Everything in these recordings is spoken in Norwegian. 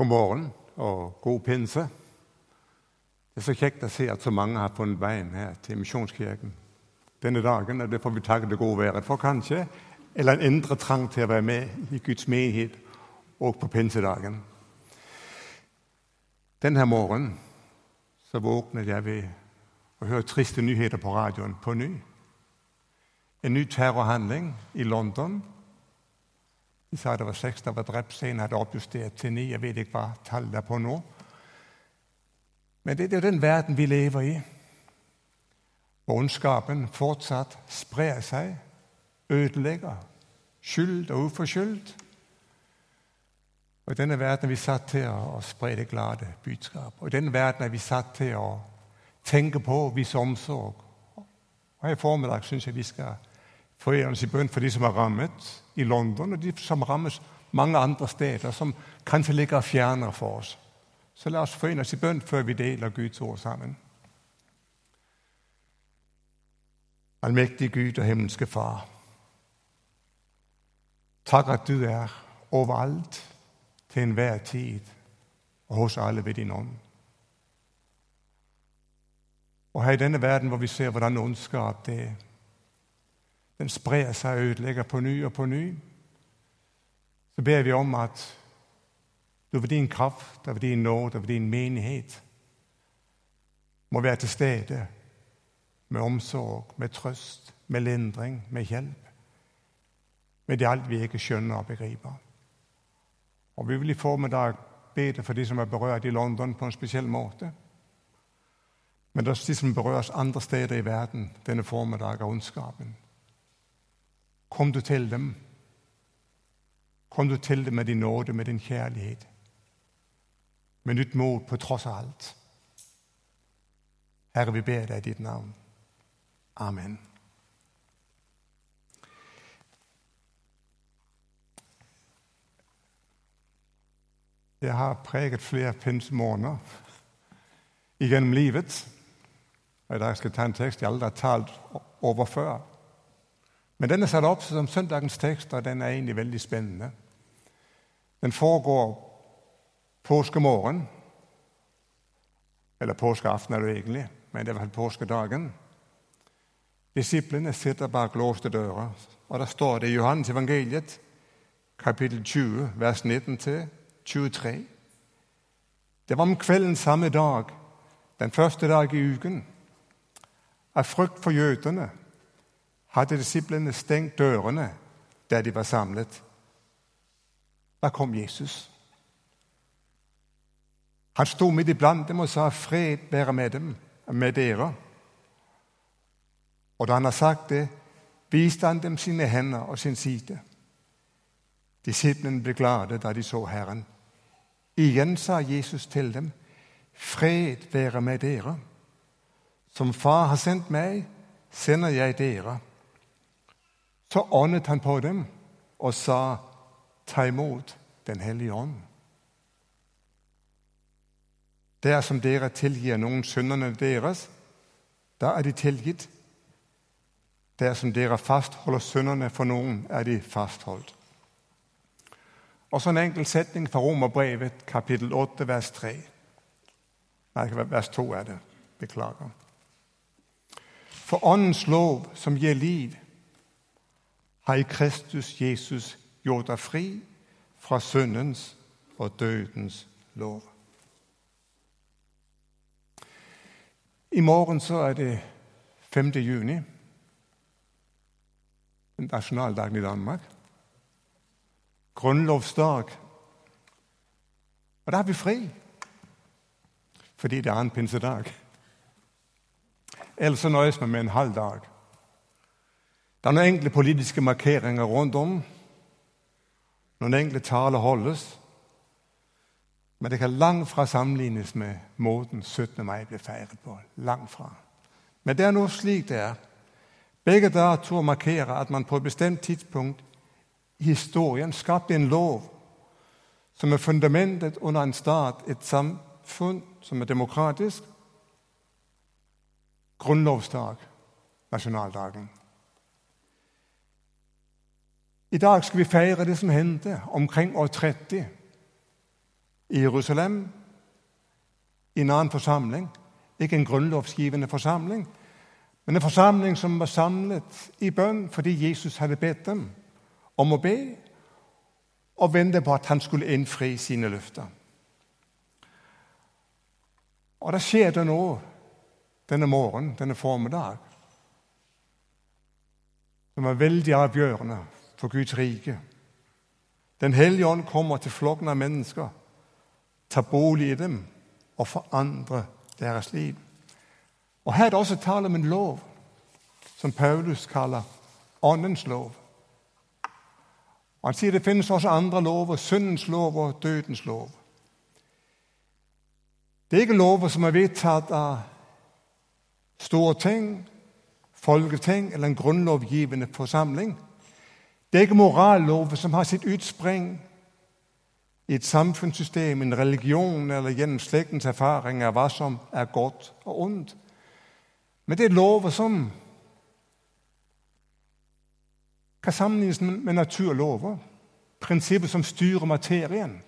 God morgen og god pinse. Det er så kjekt å se at så mange har funnet veien her til Misjonskirken denne dagen. og Det får vi takke det gode været for, kanskje. Eller en indre trang til å være med i Guds menighet og på pinsedagen. Denne morgenen så våknet jeg ved å høre triste nyheter på radioen på ny. En ny terrorhandling i London de sa det var seks som var drept. Senere hadde oppjustert til ni. Jeg vet ikke hva tallet er på nå. Men det er jo den verden vi lever i. Hvor ondskapen fortsatt sprer seg, ødelegger, skyld og uforskyldt. Og I denne verden er vi satt til å spre det glade budskap. Og I denne verden er vi satt til å tenke på og vise omsorg. Og I formiddag syns jeg vi skal forene oss i bønn for de som er rammet i London, og de som rammes mange andre steder, som kanskje ligger fjernere for oss. Så la oss forenes i bønn før vi deler Guds ord sammen. Allmektige Gud og himmelske Far. Takk at du er overalt, til enhver tid og hos alle ved din ånd. Og her i denne verden hvor vi ser hvordan ondskap det den sprer seg og ødelegger på ny og på ny, så ber vi om at du ved din kraft ved din nåde ved din menighet må være til stede med omsorg, med trøst, med lindring, med hjelp. Med det alt vi ikke skjønner og begriper. Og Vi vil i formiddag be for de som er berørt i London på en spesiell måte. Men er de som berøres andre steder i verden denne formiddag av ondskapen. Kom du til dem. Kom du til dem med din nåde, med din kjærlighet. Med nytt mot på tross av alt. Herre, vi ber deg i ditt navn. Amen. Jeg har preget flere pinsemåneder gjennom livet. Og I dag skal jeg ta en tekst jeg aldri har talt over før. Men den er satt opp som søndagens tekst, og den er egentlig veldig spennende. Den foregår påskemorgen. Eller påskeaften er det egentlig, men det er vel påskedagen. Disiplene sitter bak låste dører, og der står det i Johannes evangeliet, kapittel 20, vers 19-23. Det var om kvelden samme dag, den første dag i uken, av frykt for jødene hadde disiplene stengt dørene der de var samlet. Da kom Jesus. Han sto midt iblant dem og sa, 'Fred være med dem, med dere.' Og da han har sagt det, viste han dem sine hender og sin side. Disiplene ble glade da de så Herren. Igjen sa Jesus til dem, 'Fred være med dere.' Som Far har sendt meg, sender jeg dere. Så åndet han på dem og sa, 'Ta imot Den hellige ånd'. Dersom dere tilgir noen syndene deres, da er de tilgitt. Dersom dere fastholder syndene for noen, er de fastholdt. Og så en enkel setning fra Romerbrevet, kapittel 8, vers 3. Nei, vers 2 er det. Beklager. For Åndens lov, som gir liv, har i Kristus Jesus gjort deg fri fra syndens og dødens lov. I morgen så er det 5. juni, nasjonaldagen i Danmark. Grunnlovsdag. Og da er vi fri, fordi det er en pinsedag. Ellers så nøjes man med en halv dag. Det er noen enkle politiske markeringer rundt om. Noen enkle taler holdes. Men det kan langt fra sammenlignes med måten 17. mai ble feiret på. Langt fra. Men det er noe slik det er. Begge datoer markerer at man på et bestemt tidspunkt i historien skapte en lov som er fundamentet under en stat, et samfunn som er demokratisk. Grunnlovsdag, nasjonaldagen. I dag skal vi feire det som hendte omkring år 30. i Jerusalem, i en annen forsamling. Ikke en grunnlovsgivende forsamling, men en forsamling som var samlet i bønn fordi Jesus hadde bedt dem om å be og vente på at han skulle innfri sine løfter. Og det skjer det nå denne morgenen, denne formiddag, som er veldig avgjørende for Guds rike. Den hellige ånd kommer til flokken av mennesker, tar bolig i dem og forandrer deres liv. Og Her er det også tale om en lov, som Paulus kaller åndens lov. Og Han sier det finnes også andre lover, syndens lov og dødens lov. Det er ikke lover som er vedtatt av store ting, folketing eller en grunnlovgivende forsamling. Det er ikke morallov som har sitt utspring i et samfunnssystem, en religion eller gjennom slektens erfaring av hva som er godt og ondt. Men det er lover som kan sammenlignes med naturlover. Prinsipper som styrer materien.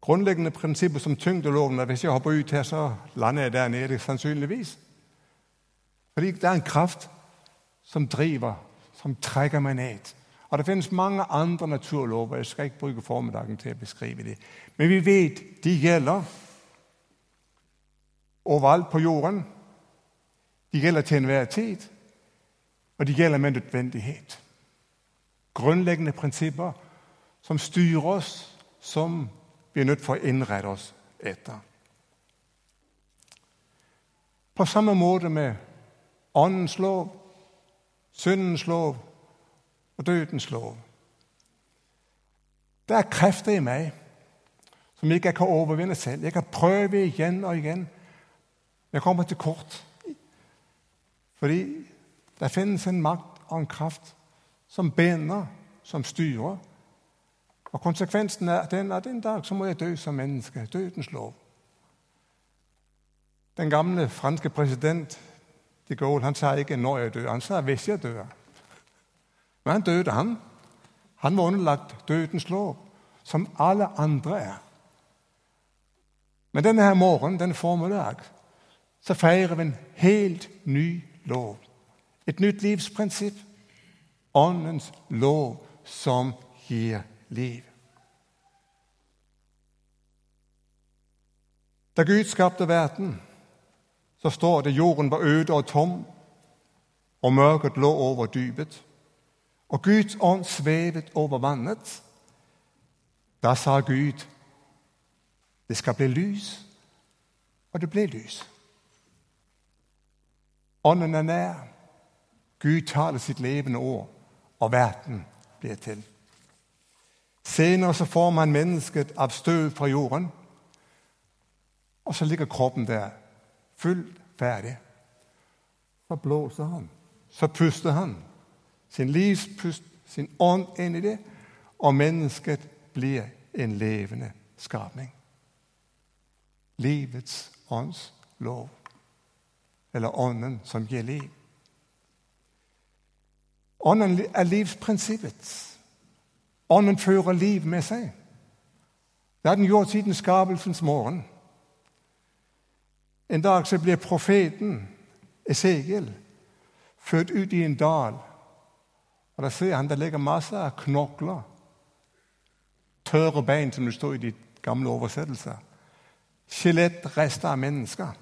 Grunnleggende prinsipper som tyngdeloven. Hvis jeg hopper ut her, så lander jeg der nede sannsynligvis. Fordi det er en kraft som driver, som trekker meg ned. Og Det finnes mange andre naturlover. Jeg skal ikke bruke formiddagen til å beskrive dem. Men vi vet de gjelder overalt på jorden. De gjelder til enhver tid, og de gjelder med nødvendighet. Grunnleggende prinsipper som styrer oss, som vi er nødt for å innrette oss etter. På samme måte med åndens lov, syndens lov og dødens lov. Det er krefter i meg som jeg ikke kan overvinne selv. Jeg kan prøve igjen og igjen. Jeg kommer til kort. Fordi det finnes en makt og en kraft som binder, som styrer. Og Konsekvensen er den at en dag så må jeg dø som menneske. Dødens lov. Den gamle franske president de Gaulle han sa ikke 'når jeg dør', han sa 'hvis jeg dør'. Men han døde, han. Han var underlagt dødens lov, som alle andre er. Men denne her morgenen, denne formiddag, så feirer vi en helt ny lov. Et nytt livsprinsipp. Åndens lov som gir liv. Da Gud skapte verden, så står det jorden var øde og tom, og mørket lå over dypet. Og Guds ånd svevet over vannet. Da sa Gud, det skal bli lys, og det ble lys. Ånden er nær. Gud taler sitt levende ord, og verden blir til. Senere så får man mennesket av støv fra jorden, og så ligger kroppen der, fullt ferdig. Så blåser han, så puster han sin livspust, sin ånd inn i det, og mennesket blir en levende skapning. Livets ånds lov, eller ånden som gir liv. Ånden er livsprinsippet. Ånden fører liv med seg. Det har den gjort siden skapelsens morgen. En dag så blir profeten Esegel født ut i en dal. Og Der ser han der ligger masse av knokler, tørre bein, som det står i de gamle oversettelser. Skjelettrester av mennesker.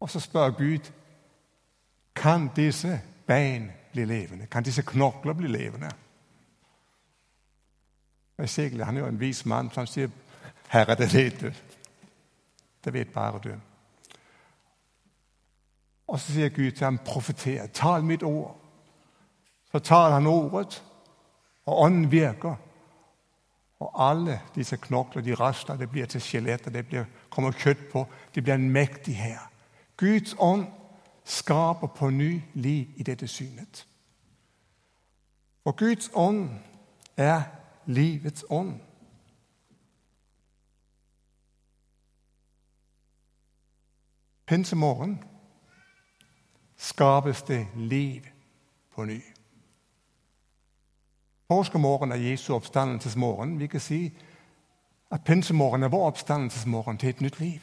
Og så spør Gud kan disse bein bli levende. Kan disse knokler bli levende? Esekiel han er jo en vis mann, så han sier Herre, det vet du. Det vet bare du. Og så sier Gud til ham, profeter, tal mitt ord. Så tar han ordet, og ånden virker. Og alle disse knokler de raster, det blir til skjeletter, det blir, kommer kjøtt på. Det blir en mektig her. Guds ånd skaper på ny liv i dette synet. Og Guds ånd er livets ånd. Pinsemorgen skapes det liv på ny. Påskemorgen er Jesu oppstandelsesmorgen. Vi kan si at pinsemorgen er vår oppstandelsesmorgen til et nytt liv.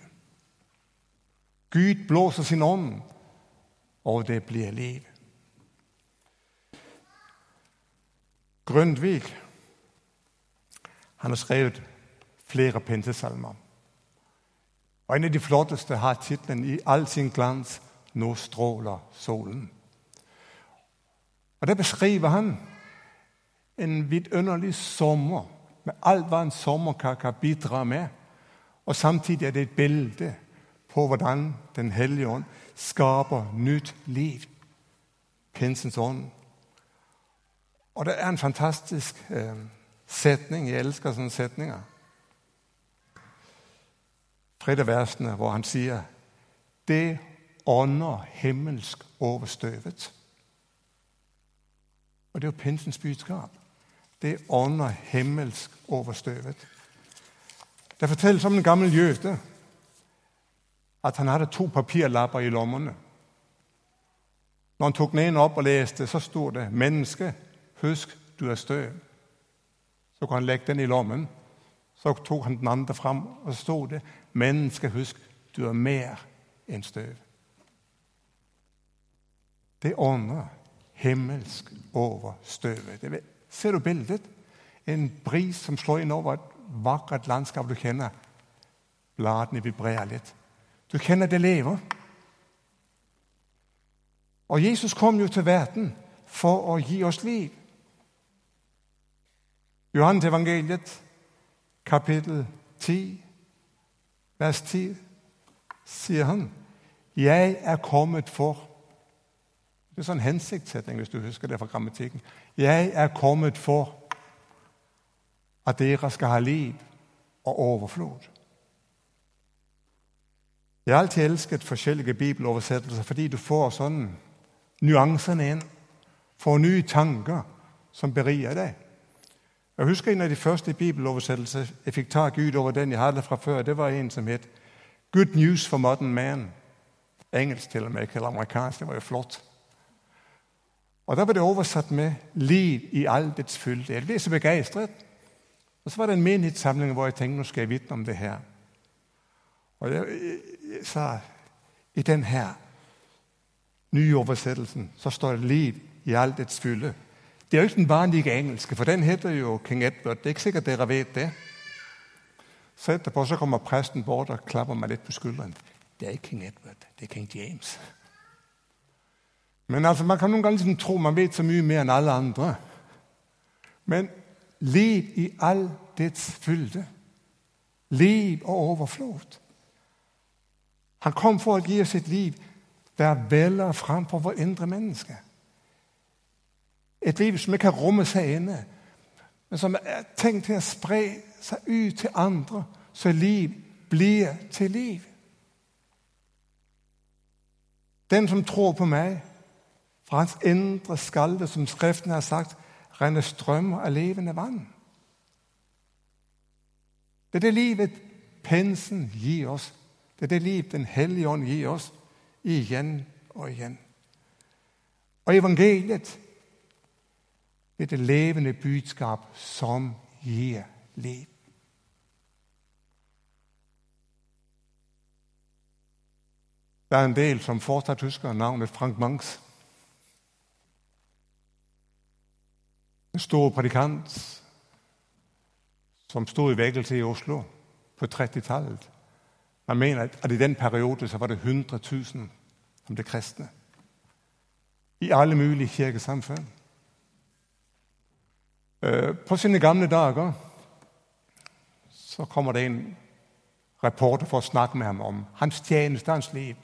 Gud blåser sin ånd, og det blir liv. Grundtvig han har skrevet flere pinsesalmer. Og En av de flotteste har tittelen 'I all sin glans nå stråler solen'. Og Der beskriver han en vidunderlig sommer med alt hva en sommer kan bidra med. Og Samtidig er det et bilde på hvordan Den hellige ånd skaper nytt liv. Pinsens ånd. Og det er en fantastisk eh, setning. Jeg elsker sånne setninger. Tredje versene hvor han sier Det ånder himmelsk over støvet. Og det er jo pinsens budskap. Det ånder himmelsk over støvet. Det fortelles om en gammel jøde at han hadde to papirlapper i lommene. Når han tok den ene opp og leste, så sto det 'Menneske, husk du er støv'. Så kunne han legge den i lommen. Så tok han den andre fram, og så sto det 'Menneske, huske du er mer enn støv'. Det ånder himmelsk over støvet. Ser du bildet? En bris som slår inn over et vakkert landskap du kjenner. Bladene vibrerer litt. Du kjenner det lever. Og Jesus kom jo til verden for å gi oss liv. Johannes evangeliet, kapittel 10, vers 10, sier han, 'Jeg er kommet for' Det er sånn hensiktssetting, hvis du husker det fra grammatikken. 'Jeg er kommet for at dere skal ha liv og overflod'. Jeg har alltid elsket forskjellige bibeloversettelser fordi du får sånn nyansene inn. Får nye tanker som beriker deg. Jeg husker En av de første bibeloversettelser jeg fikk tak ut over den jeg hadde fra før. Det var en som het 'Good News for Modern Man'. Engelsk til og med, ikke amerikansk. Det var jo flott. Og Da var det oversatt med 'liv i all dets fylde'. Jeg ble så begeistret. Og Så var det en menighetssamling hvor jeg tenkte nå skal jeg vitne om det her. Og jeg, jeg sa i den her nye oversettelsen så står det 'liv i all dets fylde'. Det er jo ikke den vanlige engelske, for den heter jo King Edward. Det er ikke sikkert dere vet det. Så etterpå så kommer presten bort og klapper meg litt på skulderen. Det er ikke King Edward, det er King James. Men altså, Man kan noen ganger liksom tro man vet så mye mer enn alle andre. Men liv i all dets fylde. Liv og overflod. Han kom for å gi oss et liv der veller fram for vårt indre menneske. Et liv som ikke kan romme seg inne, men som er tenkt til å spre seg ut til andre, så liv blir til liv. Den som tror på meg, fra hans indre skal det, som Skriften har sagt, renne strømmer av levende vann. Det er det livet pensen gir oss. Det er det liv Den hellige ånd gir oss igjen og igjen. Og evangeliet er det levende budskap som gir liv. Det er en del som fortsatt husker navnet Frank Mangs. En stor predikant som sto i vekkelse i Oslo på 30-tallet. Man mener at i den perioden så var det 100 000 som ble kristne. I alle mulige kirkesamfunn. Øh, på sine gamle dager så kommer det en reporter for å snakke med ham om hans tjeneste, hans liv.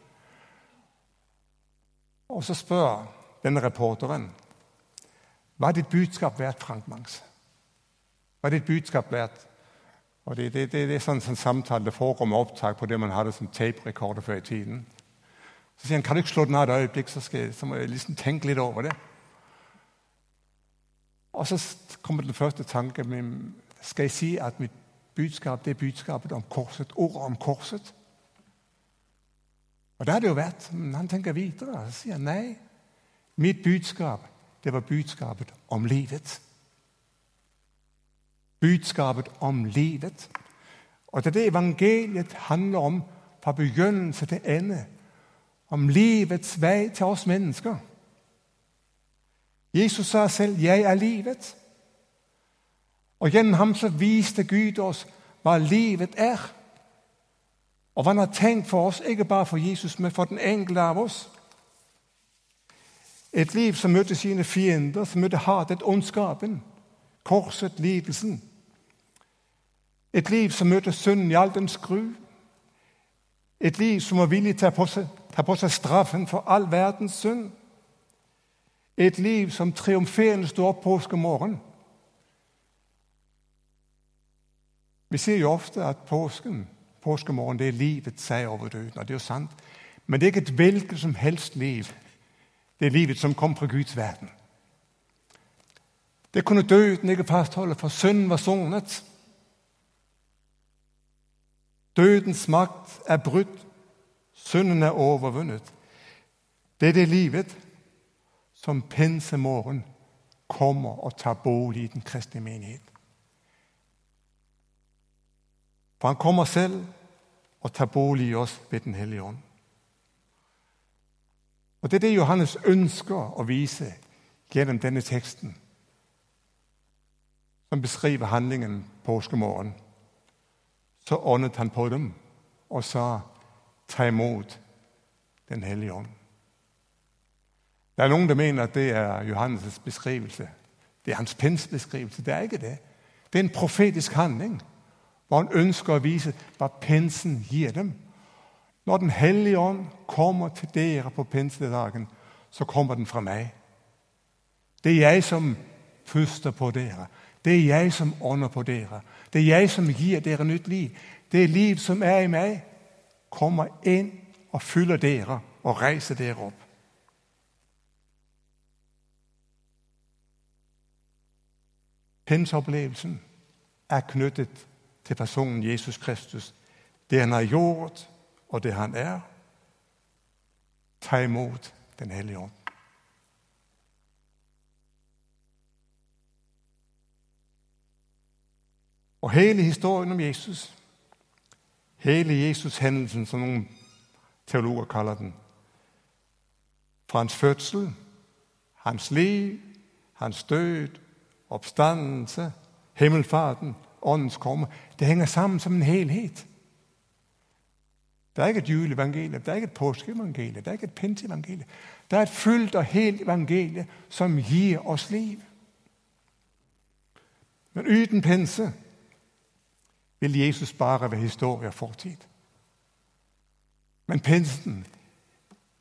Og så spør denne reporteren hva er ditt budskap verdt, Frank Mangs? Hva er ditt budskap verdt? Og Det, det, det, det er sånn, sånn samtale det foregår med opptak på det man hadde som tape-rekorder før i tiden. Så sier han kan du ikke slå den av et øyeblikk, så, skal, så må jeg liksom tenke litt over det. Og så kommer den første tanken Skal jeg si at mitt budskap det er budskapet om korset? Ordet om korset? Og det har det jo vært. Men han tenker videre. og sier nei. Mitt budskap det var budskapet om livet. budskapet om livet. Og det er det evangeliet handler om fra begynnelse til ende. Om livets vei til oss mennesker. Jesus sa selv 'Jeg er livet'. Og gjennom ham så viste Gud oss hva livet er. Og hva han har tenkt for oss, ikke bare for Jesus, men for den enkelte av oss. Et liv som møter sine fiender, som møter hatet, ondskapen, korset, lidelsen. Et liv som møter synden i all dens gru. Et liv som er villig til å ta på seg straffen for all verdens synd. Et liv som triumferende står opp påskemorgen. Vi sier jo ofte at påsken, påskemorgen det er livets seier over døden. og det er jo sant. Men det er ikke et hvilket som helst liv. Det er livet som kom fra Guds verden. Det kunne døden ikke fastholde, for synden var sonet. Dødens makt er brutt. Synden er overvunnet. Det er det livet som pinsemorgen kommer og tar bolig i den kristne menighet. For han kommer selv og tar bolig i oss ved Den hellige ånd. Og Det er det Johannes ønsker å vise gjennom denne teksten, som beskriver handlingen påskemorgen. Så åndet han på dem og sa, 'Ta imot Den hellige ånd'. Det er noen som mener at det er Johannes' beskrivelse. Det er hans pinsbeskrivelse. Det er ikke det. Det er en profetisk handling hvor han ønsker å vise hva pinsen gir dem. Når Den hellige ånd kommer til dere på pinsedagen, så kommer den fra meg. Det er jeg som puster på dere. Det er jeg som ånder på dere. Det er jeg som gir dere nytt liv. Det liv som er i meg, kommer inn og fyller dere og reiser dere opp. Pinseopplevelsen er knyttet til personen Jesus Kristus. Det han har gjort, og det han er. Ta imot Den hellige ånd. Og hele historien om Jesus, hele Jesus-hendelsen, som noen teologer kaller den, fra hans fødsel, hans liv, hans død, oppstandelse, himmelfarten, åndens komme, det henger sammen som en helhet. Det er ikke et juleevangelium, det er ikke et påskeevangelium, det er ikke et pinseevangelium. Det er et fullt og helt evangelium som gir oss liv. Men uten pinse vil Jesus bare være historie og fortid. Men pinsen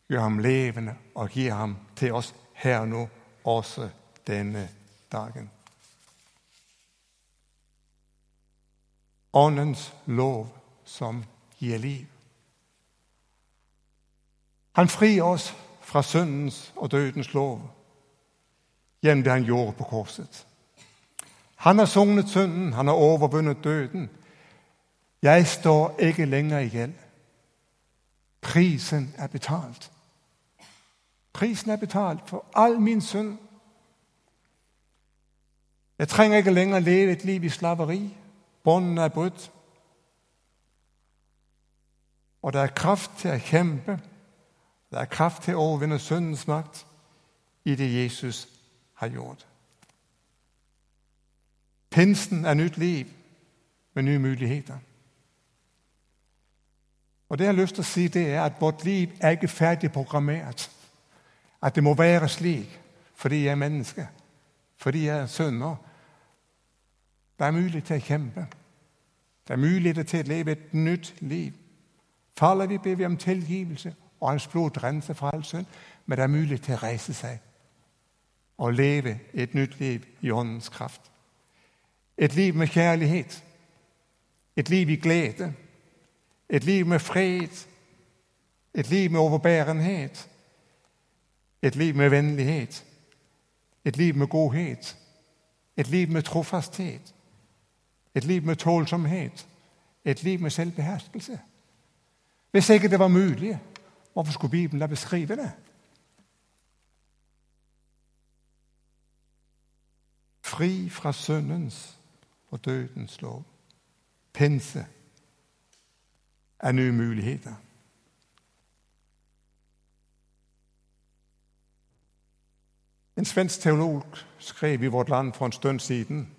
gjør ham levende og gir ham til oss her og nå, også denne dagen. Åndens lov som gir liv. Han frir oss fra syndens og dødens lov gjennom det han gjorde på korset. Han har sognet synden, han har overvunnet døden. Jeg står ikke lenger i gjeld. Prisen er betalt. Prisen er betalt for all min synd. Jeg trenger ikke lenger leve et liv i slaveri. Båndene er brutt. Og det er kraft til å kjempe det er kraft til å overvinne syndens makt i det Jesus har gjort. Pinsen er nytt liv med nye muligheter. Og Det jeg har lyst til å si, det er at vårt liv er ikke ferdig programmert. At det må være slik fordi jeg er menneske, fordi jeg er synder. Det er mulig til å kjempe. Det er muligheter til å leve et nytt liv. Faller vi, ber vi om tilgivelse og hans blod renser fra all synd. Men det er mulig til å reise seg og leve et nytt liv i Åndens kraft. Et liv med kjærlighet, et liv i glede, et liv med fred, et liv med overbærenhet, et liv med vennlighet, et liv med godhet, et liv med trofasthet, et liv med tålsomhet, et liv med selvbeherskelse. Hvis ikke det var mulig, Hvorfor skulle Bibelen da beskrive det? Fri fra syndens og dødens lov. Pinse er nye muligheter. En svensk teolog skrev i vårt land for en stund siden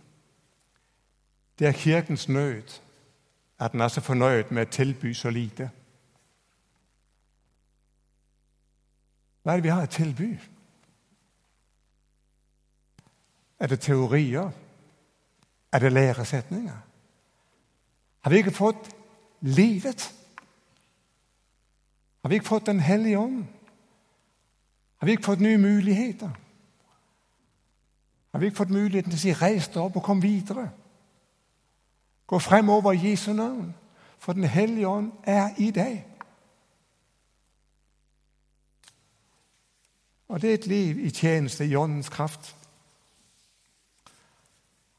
det er kirkens nød at den er så fornøyd med å tilby så lite. Hva er det vi har å tilby? Er det teorier? Er det læresetninger? Har vi ikke fått livet? Har vi ikke fått Den hellige ånd? Har vi ikke fått nye muligheter? Har vi ikke fått muligheten til å si 'reis deg opp og kom videre'? Gå fremover i Jesu navn, for Den hellige ånd er i deg. Og det er et liv i tjeneste i Åndens kraft.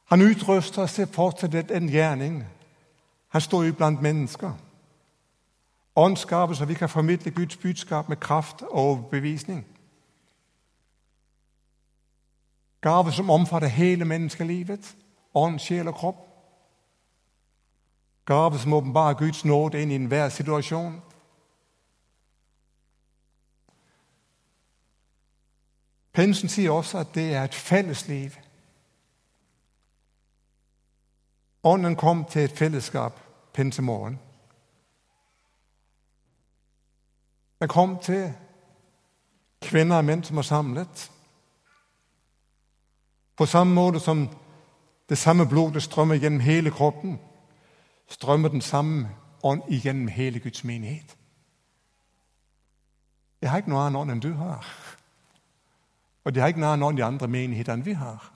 Han utruster seg til fortsette en gjerning. Han står jo blant mennesker. Åndsgaver, så vi kan formidle Guds budskap med kraft og overbevisning. Gave som omfatter hele menneskelivet, ånd, sjel og kropp. Gaver som åpenbarer Guds nåde inn i enhver situasjon. Pinsen sier også at det er et fellesliv. Ånden kom til et fellesskap pinsemorgen. Den kom til kvinner og menn som var samlet. På samme måte som det samme blodet strømmer gjennom hele kroppen, strømmer den samme ånd igjennom hele Guds menighet. Jeg har ikke noen annen ånd enn du har. Og det har ikke noen annen ånd i andre menigheter enn vi har.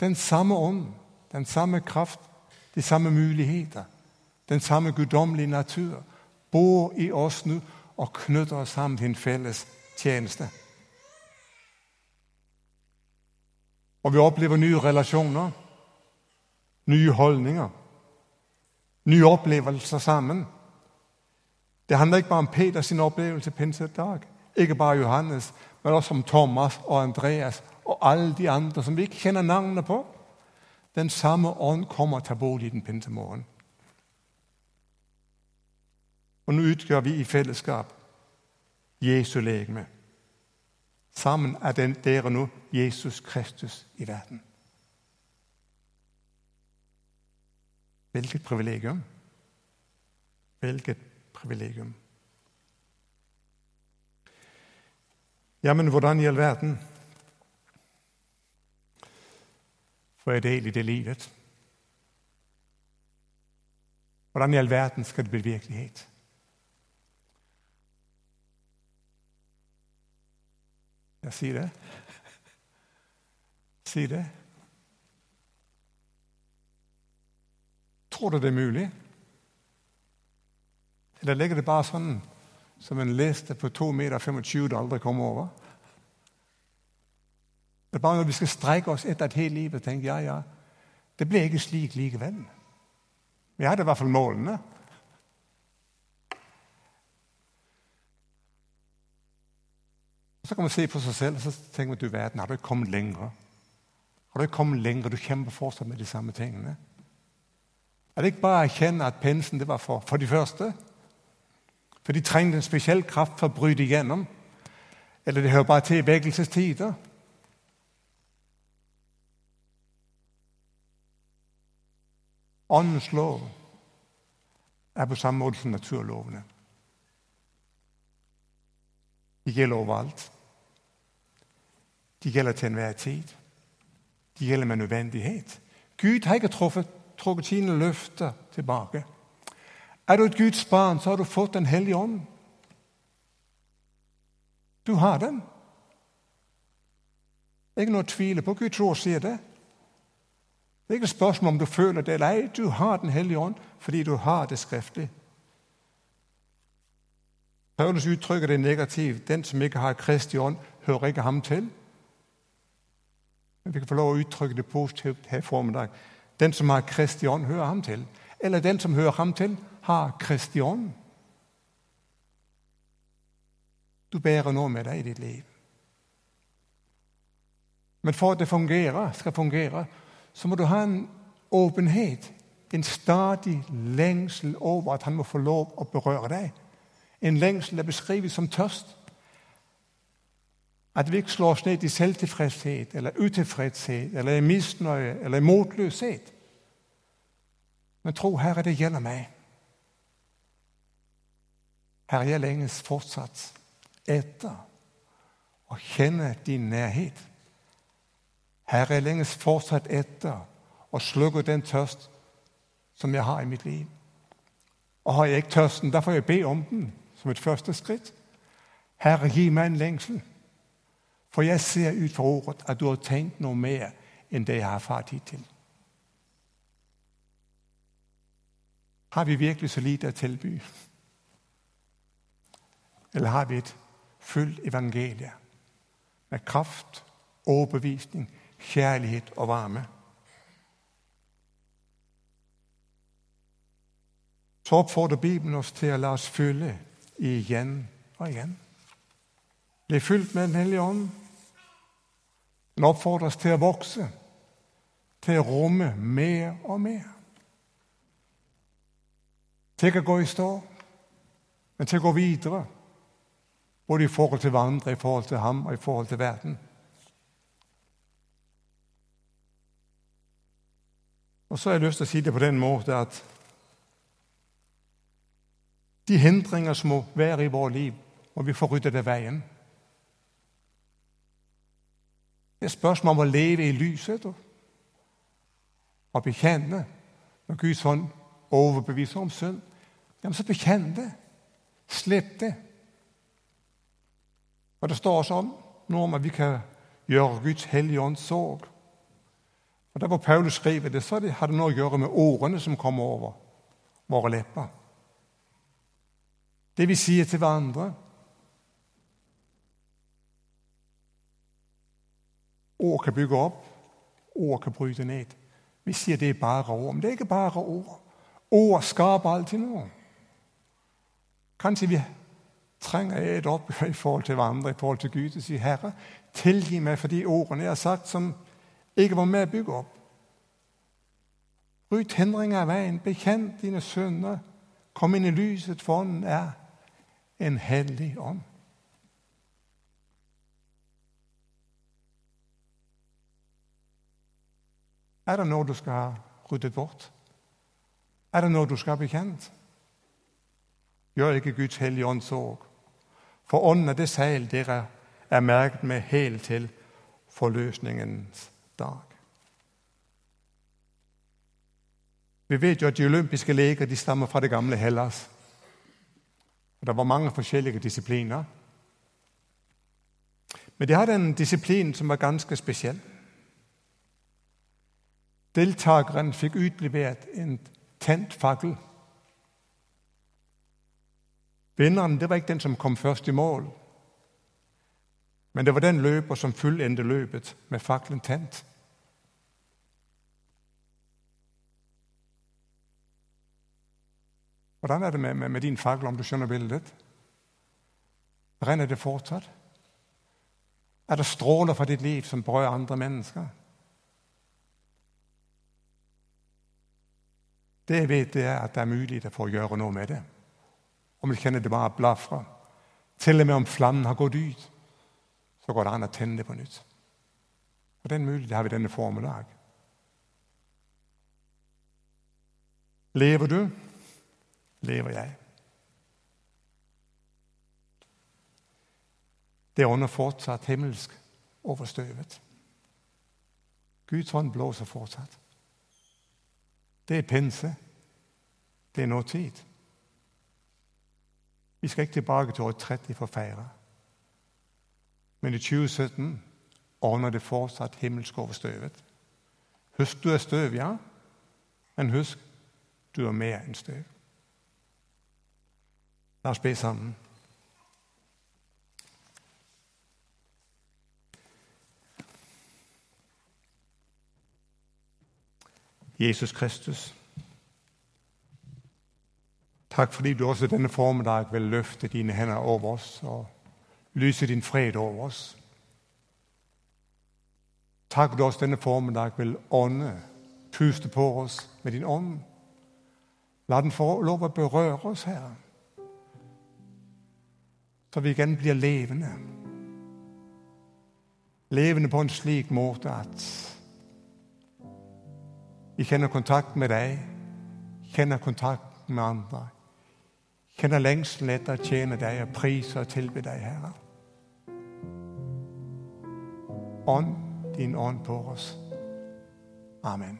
Den samme ånd, den samme kraft, de samme muligheter, den samme guddommelige natur bor i oss nå og knytter oss sammen til en felles tjeneste. Og vi opplever nye relasjoner, nye holdninger, nye opplevelser sammen. Det handler ikke bare om Peters opplevelse pinsedag, ikke bare Johannes, men også om Thomas og Andreas og alle de andre som vi ikke kjenner navnene på. Den samme ånd kommer til bolig i den pinsemorgen. Og nå utgjør vi i fellesskap Jesu legeme. Sammen er den, dere nå Jesus Kristus i verden. Hvilket privilegium! Hvilket privilegium. Ja, men hvordan i all verden får jeg del i det livet? Hvordan i all verden skal det bli virkelighet? Jeg sier det. Si det. Tror du det er mulig? Eller ligger det bare sånn som en liste på 2 meter 25 du aldri kommer over? Det er bare når vi skal streike oss etter et helt liv og tenke ja, ja, det ble ikke slik likevel. Vi hadde i hvert fall målene. Så kan man se på seg selv og så tenker man, du verden, har du kommet lenger? Har du kommet lenger? Du kjemper fortsatt med de samme tingene. Er det ikke bare å erkjenne at pinsen det var for, for de første? For de trengte en spesiell kraft for å bryte igjennom? Eller det hører bare til i vekkelsestider? Åndens lov er på samme måte som naturlovene. De gjelder overalt. De gjelder til enhver tid. De gjelder med nødvendighet. Gud har ikke truffet, trukket sine løfter tilbake. Er du et Guds barn, så har du fått Den hellige ånd. Du har den. Ikke noe å tvile på. Gud tror sier det. Det er ikke et spørsmål om du føler det eller ei. Du har Den hellige ånd fordi du har det skriftlig. Paulus uttrykker det negativt. Den som ikke har Kristi ånd, hører ikke ham til. Men vi kan få lov å uttrykke det positivt her i formiddag. Den som har Kristi ånd, hører ham til. Eller den som hører ham til, har Kristi ånd. Du bærer noe med deg i ditt liv. Men for at det fungerer, skal fungere, så må du ha en åpenhet. En stadig lengsel over, at han må få lov å berøre deg. En lengsel er beskrevet som tørst. At vi ikke slår oss ned i selvtilfredshet eller utilfredshet eller i misnøye eller i motløshet. Men tro, Herre, det gjelder meg. Herre, jeg længes fortsatt etter å kjenne din nærhet. Herre, jeg længes fortsatt etter å slukke den tørst, som jeg har i mitt liv. Og har jeg ikke tørsten, der får jeg be om den som et første skritt. Herre, gi meg en længsel. For jeg ser ut fra ordet, at du har tenkt noe mer enn det jeg har erfart hittil. Har vi virkelig så lite å tilby? Eller har vi et fullt evangelie med kraft, overbevisning, kjærlighet og varme? Så oppfordrer Bibelen oss til å la oss fylle igjen og igen. Bliv fylt med den hellige ånd. Den oppfordres til å vokse, til å romme mer og mer. Til at gå i stå, men til å gå videre. Både i forhold til hverandre, i forhold til ham og i forhold til verden. Og så har jeg lyst til å si det på den måten at de hindringer, som må være i vårt liv, må vi få ryddet av vejen. Det er spørsmål om å leve i lyset og bekjenne. når Guds hånd overbeviser om synd. Jamen så bekjenn det. Slipp det. Og Det står sånn nå om at vi kan gjøre Guds hellige ånd sorg. Og der hvor Paulus skriver det, så har det noe å gjøre med ordene, som kommer over våre lepper. Det vi sier til hverandre. Ord kan bygge opp, ord kan bryte ned. Vi sier det er bare ord, men det er ikke bare ord. Ord skaper alltid noe. Kanskje vi trenger et oppgjør i forhold til hverandre, i forhold til Gud, og sier, Herre, tilgi meg for de ordene, jeg har sagt, som ikke var med å bygge opp.' Ryd hindringer av veien, bekjent dine sønner, kom inn i lyset, for den er en hellig ånd. Er det noe du skal ha ryddet bort? Er det noe du skal ha bekjent? Gjør ikke Guds hellige ånd sorg. For ånden er det seil dere er merket med helt til forløsningens dag. Vi vet jo, at de olympiske leger, de stammer fra det gamle Hellas. Der var mange forskjellige disipliner. Men de hadde en disiplin som var ganske speciel. Deltageren fikk utlevert en tent fakkel. Vinneren det var ikke den, som kom først i mål. Men det var den løper som fullendte løpet med faklen tent. Hvordan er det med, med, med din fakkel, om du skjønner bildet? Brenner det fortsatt? Er det stråler fra ditt liv, som berører andre mennesker? Det vet, jeg er at det er mulig for å gjøre noe med det. Om vi kjenner det bare blafre. Til og med om flammen har gått ut, så går det an å tenne det på nytt. Og den muligheten har vi denne formiddag. Lever du? lever jeg. Det ånder fortsatt himmelsk over støvet. Guds hånd blåser fortsatt. Det er pinse. Det er nå tid. Vi skal ikke tilbake til år 30 for å feire. Men i 2017 ordner det fortsatt himmelsk over støvet. Husk, du er støv, ja. Men husk, du er mer enn støv. La oss be sammen. Jesus Kristus. Takk fordi du også denne formiddag vil løfte dine hender over oss og lyse din fred over os. Tak du også denne formiddag vil ånde, puste på oss med din ånd. La den få lov å berøre oss, Herre, så vi igjen blir levende. Levende på en slik måte at vi kjenner kontakt med deg, kjenner kontakt med andre. Kjenner lengselen etter å tjene deg og prise og tilbe deg, Herre. Ånd din ånd på oss. Amen.